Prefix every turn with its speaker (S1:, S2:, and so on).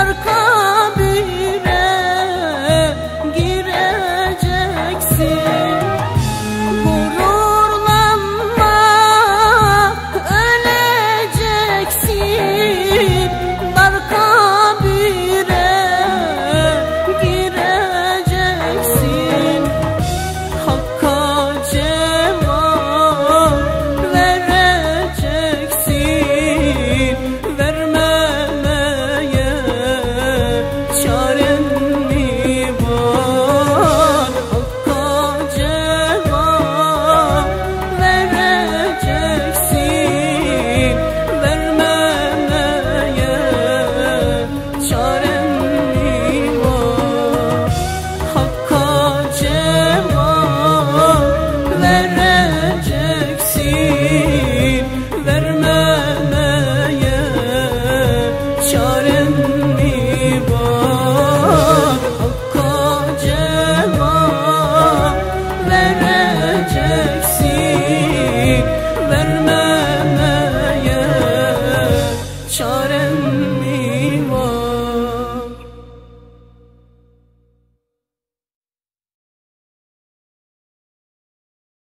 S1: şarkı verme